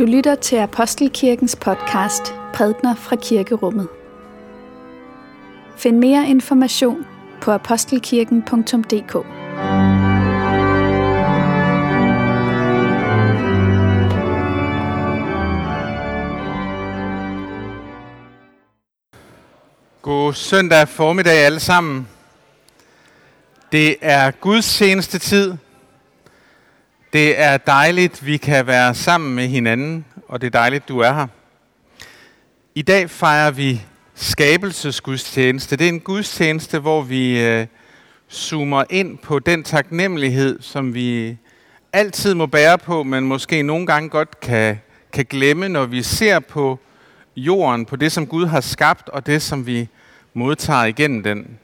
Du lytter til Apostelkirkens podcast Prædner fra Kirkerummet. Find mere information på apostelkirken.dk. God søndag formiddag alle sammen. Det er Guds seneste tid. Det er dejligt, vi kan være sammen med hinanden, og det er dejligt, du er her. I dag fejrer vi skabelsesgudstjeneste. Det er en gudstjeneste, hvor vi øh, zoomer ind på den taknemmelighed, som vi altid må bære på, men måske nogle gange godt kan, kan glemme, når vi ser på jorden, på det, som Gud har skabt, og det, som vi modtager igennem den.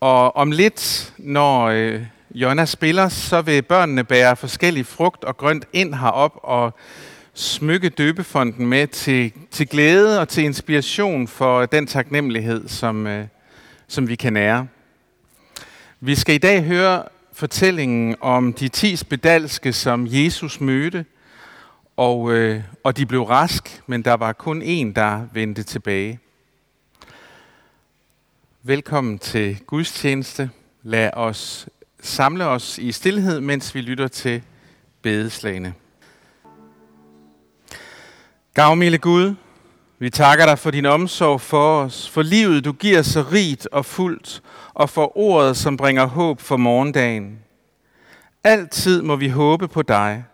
Og om lidt, når øh, Jonna spiller, så vil børnene bære forskellige frugt og grønt ind herop og smykke døbefonden med til, til glæde og til inspiration for den taknemmelighed, som, øh, som vi kan nære. Vi skal i dag høre fortællingen om de ti spedalske, som Jesus mødte, og, øh, og de blev rask, men der var kun en, der vendte tilbage. Velkommen til gudstjeneste. Lad os samle os i stillhed, mens vi lytter til bedeslagene. Gavmilde Gud, vi takker dig for din omsorg for os, for livet du giver så rigt og fuldt, og for ordet, som bringer håb for morgendagen. Altid må vi håbe på dig,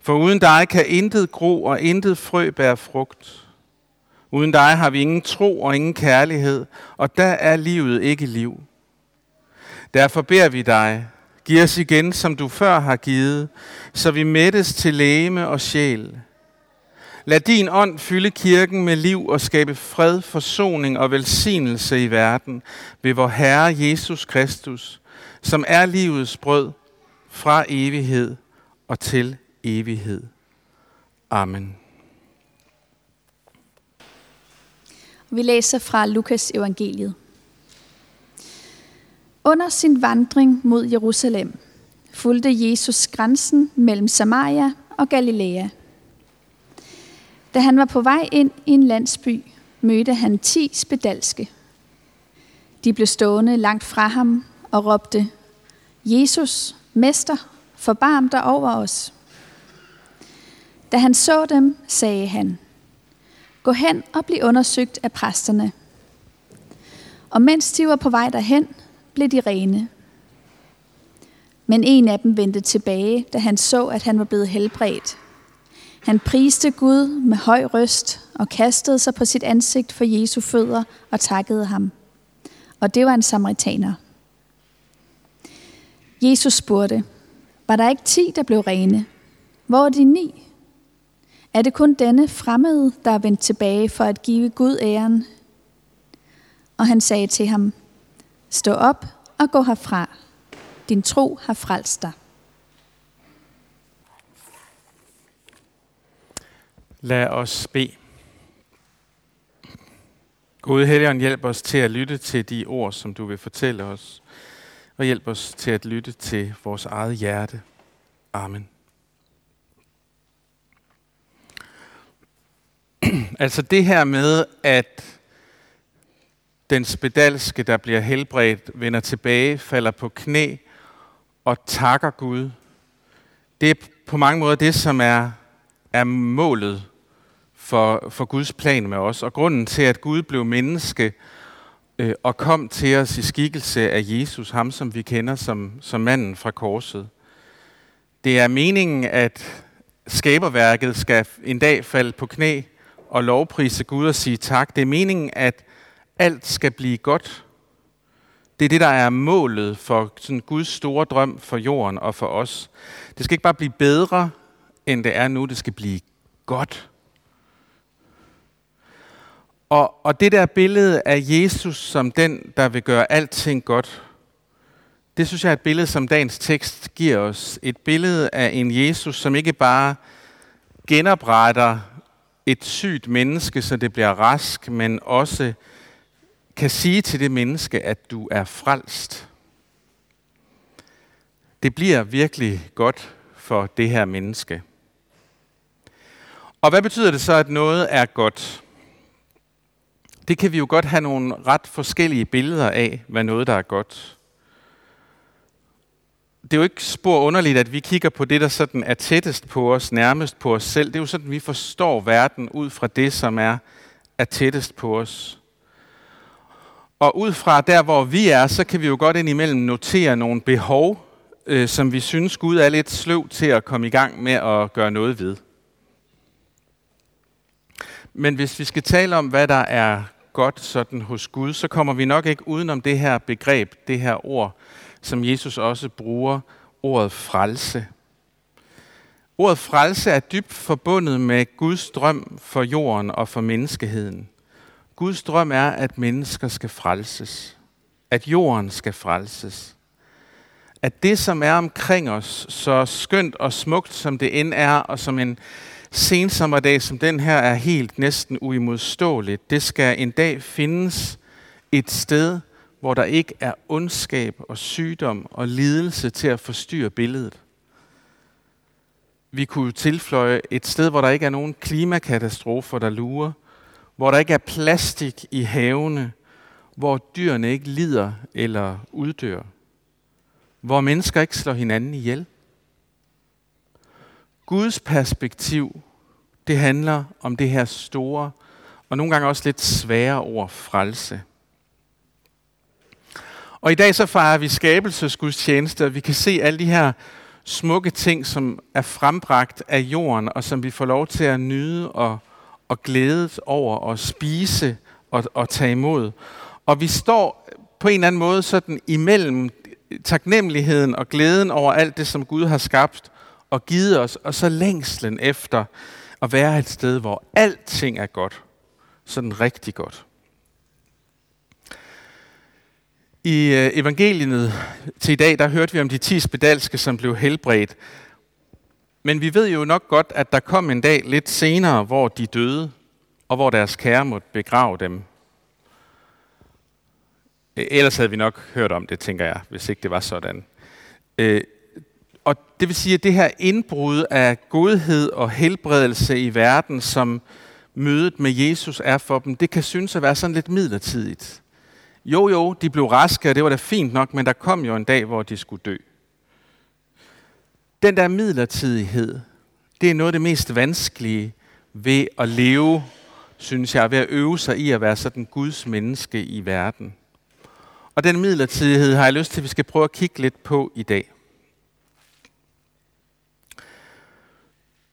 for uden dig kan intet gro og intet frø bære frugt. Uden dig har vi ingen tro og ingen kærlighed, og der er livet ikke liv. Derfor beder vi dig, giv os igen, som du før har givet, så vi mættes til læme og sjæl. Lad din ånd fylde kirken med liv og skabe fred, forsoning og velsignelse i verden ved vor Herre Jesus Kristus, som er livets brød fra evighed og til evighed. Amen. Vi læser fra Lukas evangeliet. Under sin vandring mod Jerusalem fulgte Jesus grænsen mellem Samaria og Galilea. Da han var på vej ind i en landsby, mødte han ti spedalske. De blev stående langt fra ham og råbte, Jesus, Mester, forbarm dig over os. Da han så dem, sagde han, Gå hen og bliv undersøgt af præsterne. Og mens de var på vej derhen, blev de rene. Men en af dem vendte tilbage, da han så, at han var blevet helbredt. Han priste Gud med høj røst og kastede sig på sit ansigt for Jesu fødder og takkede ham. Og det var en samaritaner. Jesus spurgte, var der ikke ti, der blev rene? Hvor er de ni? Er det kun denne fremmede, der er vendt tilbage for at give Gud æren? Og han sagde til ham, Stå op og gå herfra. Din tro har frelst dig. Lad os bede. Gud Helligånd, hjælp os til at lytte til de ord, som du vil fortælle os, og hjælp os til at lytte til vores eget hjerte. Amen. altså det her med, at den spedalske, der bliver helbredt, vender tilbage, falder på knæ og takker Gud. Det er på mange måder det, som er, er målet for, for Guds plan med os. Og grunden til, at Gud blev menneske øh, og kom til os i skikkelse af Jesus, ham som vi kender som, som manden fra korset. Det er meningen, at skaberværket skal en dag falde på knæ og lovprise Gud og sige tak. Det er meningen, at alt skal blive godt. Det er det, der er målet for sådan Guds store drøm for jorden og for os. Det skal ikke bare blive bedre, end det er nu. Det skal blive godt. Og, og det der billede af Jesus som den, der vil gøre alting godt, det synes jeg er et billede, som dagens tekst giver os. Et billede af en Jesus, som ikke bare genopretter et sygt menneske, så det bliver rask, men også kan sige til det menneske, at du er frelst. Det bliver virkelig godt for det her menneske. Og hvad betyder det så, at noget er godt? Det kan vi jo godt have nogle ret forskellige billeder af, hvad noget der er godt. Det er jo ikke spor underligt, at vi kigger på det, der sådan er tættest på os, nærmest på os selv. Det er jo sådan, vi forstår verden ud fra det, som er, er tættest på os. Og ud fra der, hvor vi er, så kan vi jo godt indimellem notere nogle behov, øh, som vi synes Gud er lidt sløv til at komme i gang med at gøre noget ved. Men hvis vi skal tale om, hvad der er godt sådan hos Gud, så kommer vi nok ikke udenom det her begreb, det her ord, som Jesus også bruger, ordet frelse. Ordet frelse er dybt forbundet med Guds drøm for jorden og for menneskeheden. Guds drøm er, at mennesker skal frelses. At jorden skal frelses. At det, som er omkring os, så skønt og smukt som det end er, og som en sensommerdag som den her er helt næsten uimodståeligt, det skal en dag findes et sted, hvor der ikke er ondskab og sygdom og lidelse til at forstyrre billedet. Vi kunne tilføje et sted, hvor der ikke er nogen klimakatastrofer, der lurer, hvor der ikke er plastik i havene, hvor dyrene ikke lider eller uddør, hvor mennesker ikke slår hinanden ihjel. Guds perspektiv, det handler om det her store, og nogle gange også lidt svære ord, frelse. Og i dag så fejrer vi skabelsesgudstjeneste, og vi kan se alle de her smukke ting, som er frembragt af jorden, og som vi får lov til at nyde og, og glædet over at spise og, og tage imod. Og vi står på en eller anden måde sådan imellem taknemmeligheden og glæden over alt det, som Gud har skabt og givet os, og så længslen efter at være et sted, hvor alting er godt. Sådan rigtig godt. I øh, evangeliet til i dag, der hørte vi om de ti spedalske, som blev helbredt. Men vi ved jo nok godt, at der kom en dag lidt senere, hvor de døde, og hvor deres kære måtte begrave dem. E, ellers havde vi nok hørt om det, tænker jeg, hvis ikke det var sådan. E, og det vil sige, at det her indbrud af godhed og helbredelse i verden, som mødet med Jesus er for dem, det kan synes at være sådan lidt midlertidigt. Jo, jo, de blev raske, og det var da fint nok, men der kom jo en dag, hvor de skulle dø. Den der midlertidighed, det er noget af det mest vanskelige ved at leve, synes jeg, ved at øve sig i at være sådan Guds menneske i verden. Og den midlertidighed har jeg lyst til, at vi skal prøve at kigge lidt på i dag.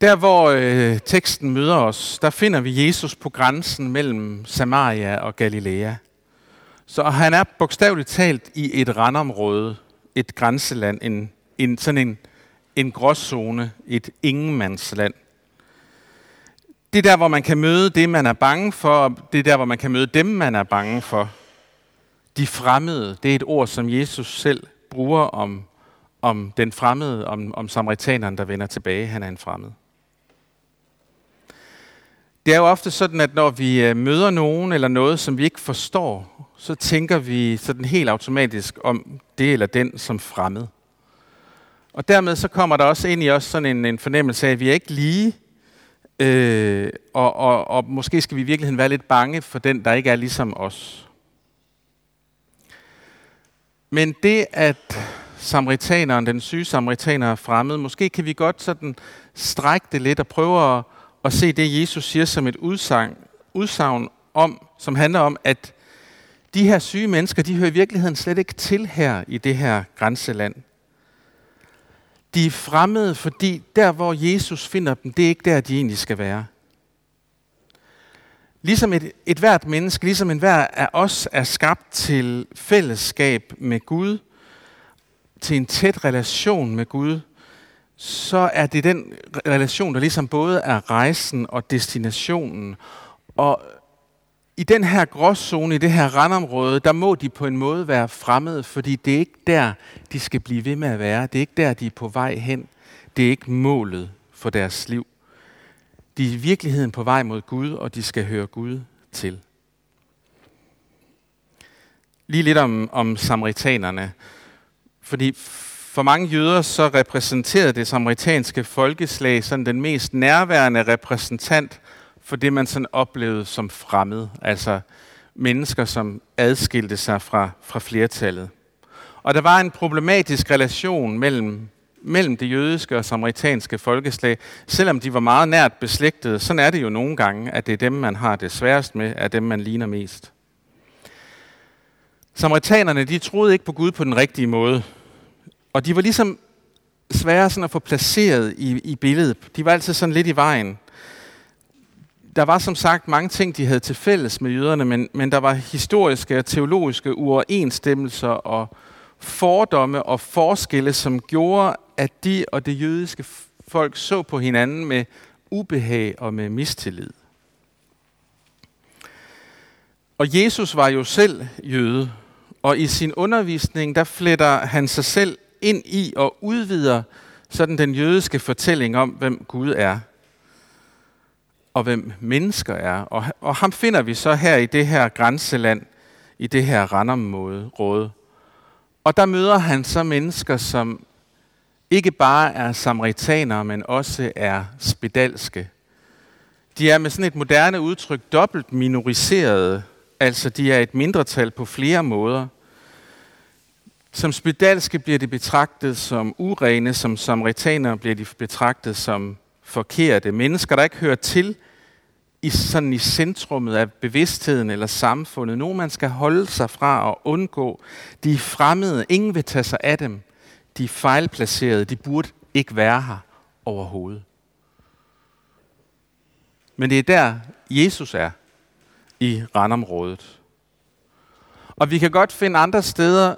Der hvor øh, teksten møder os, der finder vi Jesus på grænsen mellem Samaria og Galilea. Så han er bogstaveligt talt i et randområde, et grænseland, en, en, sådan en, en gråzone, et ingenmandsland. Det er der, hvor man kan møde det, man er bange for, og det er der, hvor man kan møde dem, man er bange for. De fremmede, det er et ord, som Jesus selv bruger om, om den fremmede, om, om samaritaneren, der vender tilbage. Han er en fremmed. Det er jo ofte sådan, at når vi øh, møder nogen eller noget, som vi ikke forstår, så tænker vi sådan helt automatisk om det eller den som fremmed. Og dermed så kommer der også ind i os sådan en, en fornemmelse af, at vi er ikke lige, øh, og, og, og måske skal vi i virkeligheden være lidt bange for den, der ikke er ligesom os. Men det, at samaritaneren, den syge samaritaner er fremmed, måske kan vi godt sådan strække det lidt og prøve at at se det, Jesus siger som et udsagn, udsagn om, som handler om, at de her syge mennesker, de hører i virkeligheden slet ikke til her i det her grænseland. De er fremmede, fordi der, hvor Jesus finder dem, det er ikke der, de egentlig skal være. Ligesom et, et hvert menneske, ligesom en hver af os er skabt til fællesskab med Gud, til en tæt relation med Gud, så er det den relation, der ligesom både er rejsen og destinationen. Og i den her gråzone, i det her randområde, der må de på en måde være fremmede, fordi det er ikke der, de skal blive ved med at være. Det er ikke der, de er på vej hen. Det er ikke målet for deres liv. De er i virkeligheden på vej mod Gud, og de skal høre Gud til. Lige lidt om, om samaritanerne. Fordi For mange jøder så repræsenterede det samaritanske folkeslag sådan den mest nærværende repræsentant for det, man sådan oplevede som fremmed. Altså mennesker, som adskilte sig fra, fra flertallet. Og der var en problematisk relation mellem, mellem det jødiske og samaritanske folkeslag, selvom de var meget nært beslægtede. Sådan er det jo nogle gange, at det er dem, man har det sværest med, er dem, man ligner mest. Samaritanerne, de troede ikke på Gud på den rigtige måde. Og de var ligesom svære sådan at få placeret i, i billedet. De var altid sådan lidt i vejen. Der var som sagt mange ting, de havde til fælles med jøderne, men, men der var historiske og teologiske uoverensstemmelser og fordomme og forskelle, som gjorde, at de og det jødiske folk så på hinanden med ubehag og med mistillid. Og Jesus var jo selv jøde, og i sin undervisning, der fletter han sig selv ind i og udvider sådan den jødiske fortælling om, hvem Gud er og hvem mennesker er. Og, og ham finder vi så her i det her grænseland, i det her randområde. Og der møder han så mennesker, som ikke bare er samaritanere, men også er spedalske. De er med sådan et moderne udtryk dobbelt minoriserede, altså de er et mindretal på flere måder. Som spedalske bliver de betragtet som urene, som samaritanere bliver de betragtet som forkerte. Mennesker, der ikke hører til i, sådan i centrummet af bevidstheden eller samfundet. Nogen, man skal holde sig fra og undgå. De er fremmede. Ingen vil tage sig af dem. De er fejlplacerede. De burde ikke være her overhovedet. Men det er der, Jesus er i randområdet. Og vi kan godt finde andre steder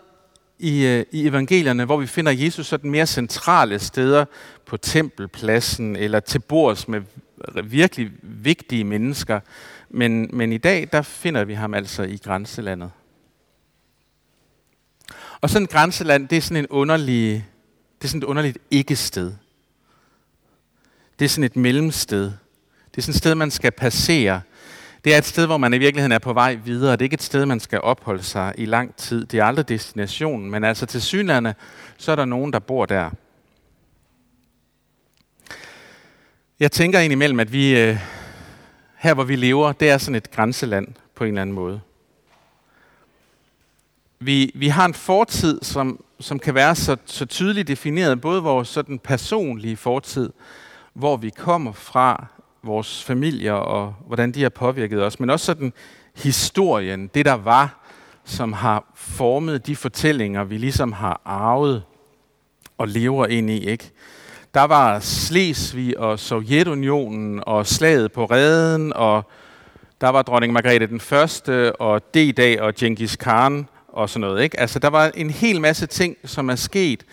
i, øh, i evangelierne, hvor vi finder Jesus sådan mere centrale steder på tempelpladsen eller til bords med virkelig vigtige mennesker. Men, men i dag, der finder vi ham altså i grænselandet. Og sådan et grænseland, det er sådan en underlig, det er sådan et underligt ikke-sted. Det er sådan et mellemsted. Det er sådan et sted, man skal passere. Det er et sted, hvor man i virkeligheden er på vej videre. Det er ikke et sted, man skal opholde sig i lang tid. Det er aldrig destinationen, men altså til synlande, så er der nogen, der bor der. Jeg tænker indimellem, at vi øh, her, hvor vi lever, det er sådan et grænseland på en eller anden måde. Vi, vi har en fortid, som, som kan være så, så tydeligt defineret, både vores sådan personlige fortid, hvor vi kommer fra, vores familier og hvordan de har påvirket os, men også sådan historien, det der var, som har formet de fortællinger, vi ligesom har arvet og lever ind i. Ikke? Der var Slesvig og Sovjetunionen og slaget på Reden, og der var dronning Margrethe den Første og D-dag og Genghis Khan og sådan noget. Ikke? Altså, der var en hel masse ting, som er sket,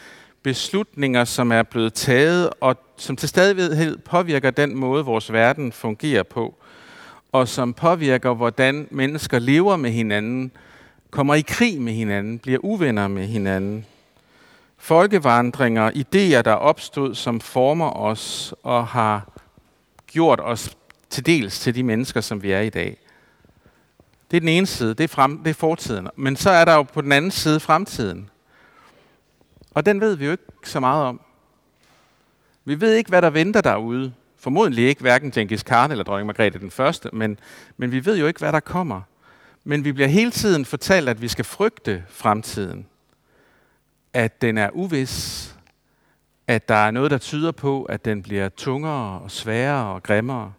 beslutninger, som er blevet taget, og som til stadighed påvirker den måde, vores verden fungerer på, og som påvirker, hvordan mennesker lever med hinanden, kommer i krig med hinanden, bliver uvenner med hinanden. Folkevandringer, idéer, der opstod, som former os og har gjort os til dels til de mennesker, som vi er i dag. Det er den ene side, det er, frem, det er fortiden. Men så er der jo på den anden side fremtiden. Og den ved vi jo ikke så meget om. Vi ved ikke, hvad der venter derude. Formodentlig ikke hverken Genghis Khan eller dronning Margrethe den første, men, men vi ved jo ikke, hvad der kommer. Men vi bliver hele tiden fortalt, at vi skal frygte fremtiden. At den er uvis. At der er noget, der tyder på, at den bliver tungere og sværere og grimmere.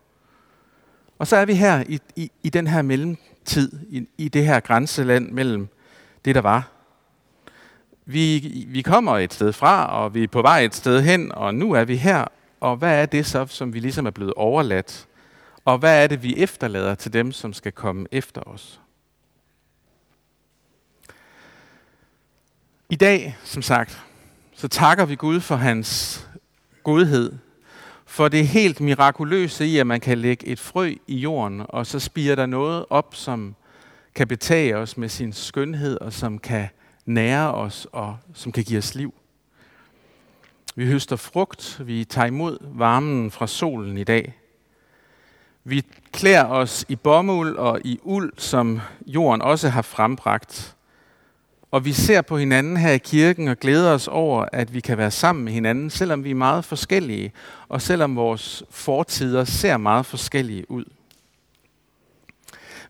Og så er vi her i, i, i den her mellemtid, i, i det her grænseland mellem det, der var, vi, vi kommer et sted fra, og vi er på vej et sted hen, og nu er vi her. Og hvad er det så, som vi ligesom er blevet overladt? Og hvad er det, vi efterlader til dem, som skal komme efter os? I dag, som sagt, så takker vi Gud for hans godhed, for det helt mirakuløse i, at man kan lægge et frø i jorden, og så spiger der noget op, som kan betage os med sin skønhed, og som kan nære os og som kan give os liv. Vi høster frugt, vi tager imod varmen fra solen i dag. Vi klæder os i bomuld og i uld, som jorden også har frembragt. Og vi ser på hinanden her i kirken og glæder os over, at vi kan være sammen med hinanden, selvom vi er meget forskellige, og selvom vores fortider ser meget forskellige ud.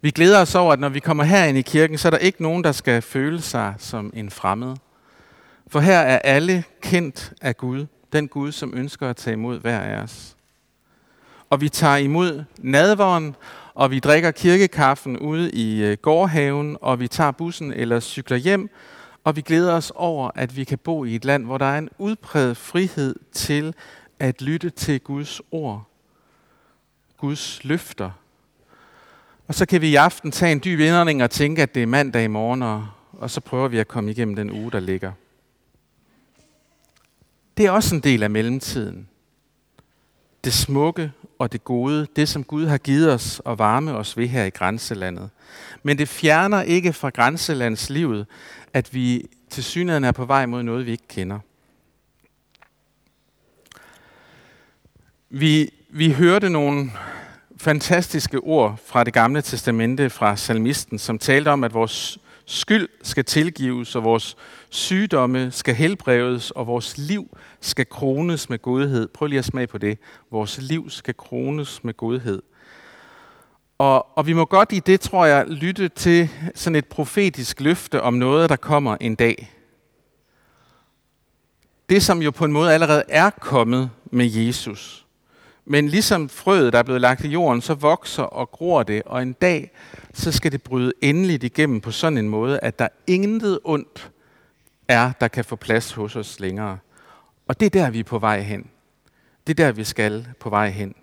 Vi glæder os over, at når vi kommer herind i kirken, så er der ikke nogen, der skal føle sig som en fremmed. For her er alle kendt af Gud, den Gud, som ønsker at tage imod hver af os. Og vi tager imod nadvåren, og vi drikker kirkekaffen ude i øh, gårdhaven, og vi tager bussen eller cykler hjem, og vi glæder os over, at vi kan bo i et land, hvor der er en udpræget frihed til at lytte til Guds ord, Guds løfter. Og så kan vi i aften tage en dyb indånding og tænke, at det er mandag i morgen, og, og så prøver vi at komme igennem den uge, der ligger. Det er også en del af mellemtiden. Det smukke og det gode, det som Gud har givet os og varme os ved her i grænselandet. Men det fjerner ikke fra grænselandslivet, at vi til synligheden er på vej mod noget, vi ikke kender. Vi, vi hørte nogle fantastiske ord fra det gamle testamente fra salmisten, som talte om, at vores skyld skal tilgives, og vores sygdomme skal helbredes, og vores liv skal krones med godhed. Prøv lige at smage på det. Vores liv skal krones med godhed. Og, og vi må godt i det, tror jeg, lytte til sådan et profetisk løfte om noget, der kommer en dag. Det, som jo på en måde allerede er kommet med Jesus. Men ligesom frøet, der er blevet lagt i jorden, så vokser og gror det, og en dag, så skal det bryde endeligt igennem på sådan en måde, at der intet ondt er, der kan få plads hos os længere. Og det er der, vi er på vej hen. Det er der, vi skal på vej hen.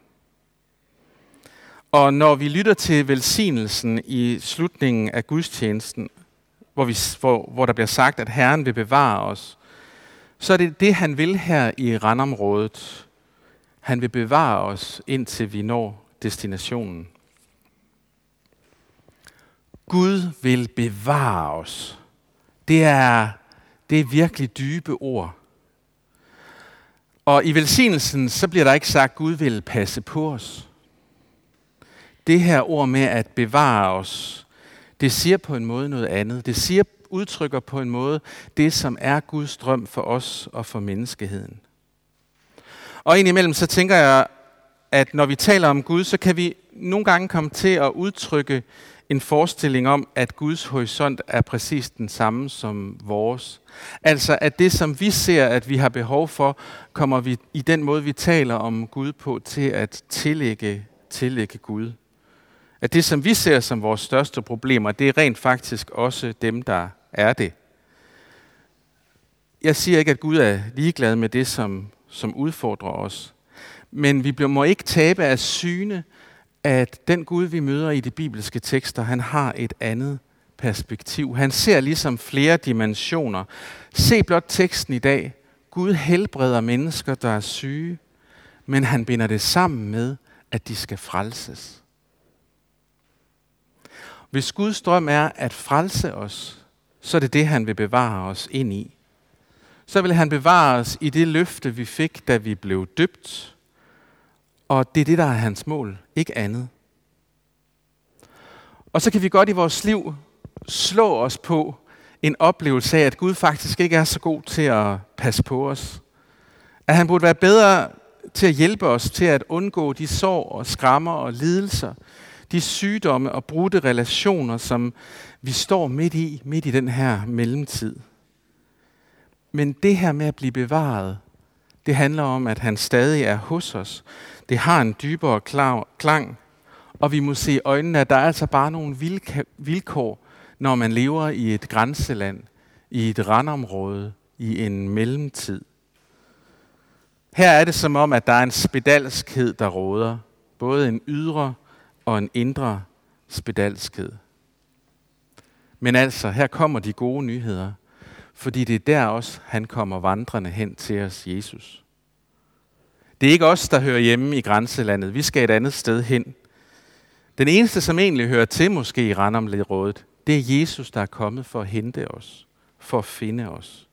Og når vi lytter til velsignelsen i slutningen af gudstjenesten, hvor, vi, hvor, hvor der bliver sagt, at Herren vil bevare os, så er det det, han vil her i randområdet. Han vil bevare os, indtil vi når destinationen. Gud vil bevare os. Det er, det er virkelig dybe ord. Og i velsignelsen, så bliver der ikke sagt, at Gud vil passe på os. Det her ord med at bevare os, det siger på en måde noget andet. Det siger, udtrykker på en måde det, som er Guds drøm for os og for menneskeheden. Og indimellem så tænker jeg, at når vi taler om Gud, så kan vi nogle gange komme til at udtrykke en forestilling om, at Guds horisont er præcis den samme som vores. Altså at det, som vi ser, at vi har behov for, kommer vi i den måde, vi taler om Gud på, til at tillægge, tillægge Gud. At det, som vi ser som vores største problemer, det er rent faktisk også dem, der er det. Jeg siger ikke, at Gud er ligeglad med det, som som udfordrer os. Men vi må ikke tabe af syne, at den Gud, vi møder i de bibelske tekster, han har et andet perspektiv. Han ser ligesom flere dimensioner. Se blot teksten i dag. Gud helbreder mennesker, der er syge, men han binder det sammen med, at de skal frelses. Hvis Guds drøm er at frelse os, så er det det, han vil bevare os ind i så vil han bevare os i det løfte, vi fik, da vi blev døbt. Og det er det, der er hans mål, ikke andet. Og så kan vi godt i vores liv slå os på en oplevelse af, at Gud faktisk ikke er så god til at passe på os. At han burde være bedre til at hjælpe os til at undgå de sår og skrammer og lidelser, de sygdomme og brudte relationer, som vi står midt i, midt i den her mellemtid. Men det her med at blive bevaret, det handler om, at han stadig er hos os. Det har en dybere klang, og vi må se i øjnene, at der er altså bare nogle vilkår, når man lever i et grænseland, i et randområde, i en mellemtid. Her er det som om, at der er en spedalskhed, der råder. Både en ydre og en indre spedalskhed. Men altså, her kommer de gode nyheder. Fordi det er der også, han kommer vandrende hen til os, Jesus. Det er ikke os, der hører hjemme i grænselandet. Vi skal et andet sted hen. Den eneste, som egentlig hører til måske i Randomledrådet, det er Jesus, der er kommet for at hente os, for at finde os.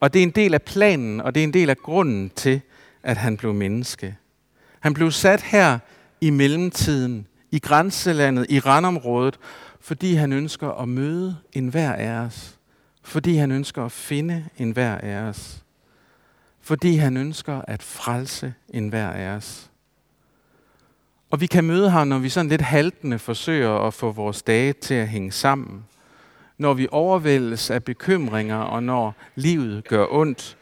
Og det er en del af planen, og det er en del af grunden til, at han blev menneske. Han blev sat her i mellemtiden, i grænselandet, i randområdet, fordi han ønsker at møde enhver af os Fordi han ønsker at finde en hver af os. Fordi han ønsker at frelse enhver af os. Og vi kan møde ham, når vi sådan lidt haltende forsøger at få vores dage til at hænge sammen. Når vi overvældes af bekymringer, og når livet gør ondt.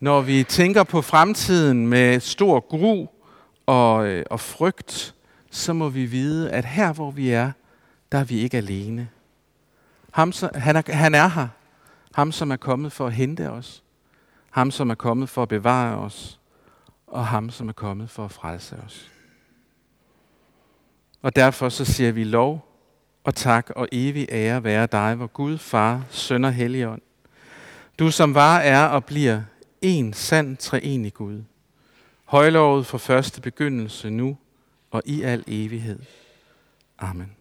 Når vi tænker på fremtiden med stor gru og, øh, og frygt, så må vi vide, at her hvor vi er, der er vi ikke alene. Ham, han, er, han er her. Ham, som er kommet for at hente os. Ham, som er kommet for at bevare os. Og ham, som er kommet for at frelse os. Og derfor så siger vi lov og tak og evig ære være dig, hvor Gud, Far, Søn og Helligånd. Du som var, er og bliver en sand treenig Gud. Højlovet fra første begyndelse nu og i al evighed. Amen.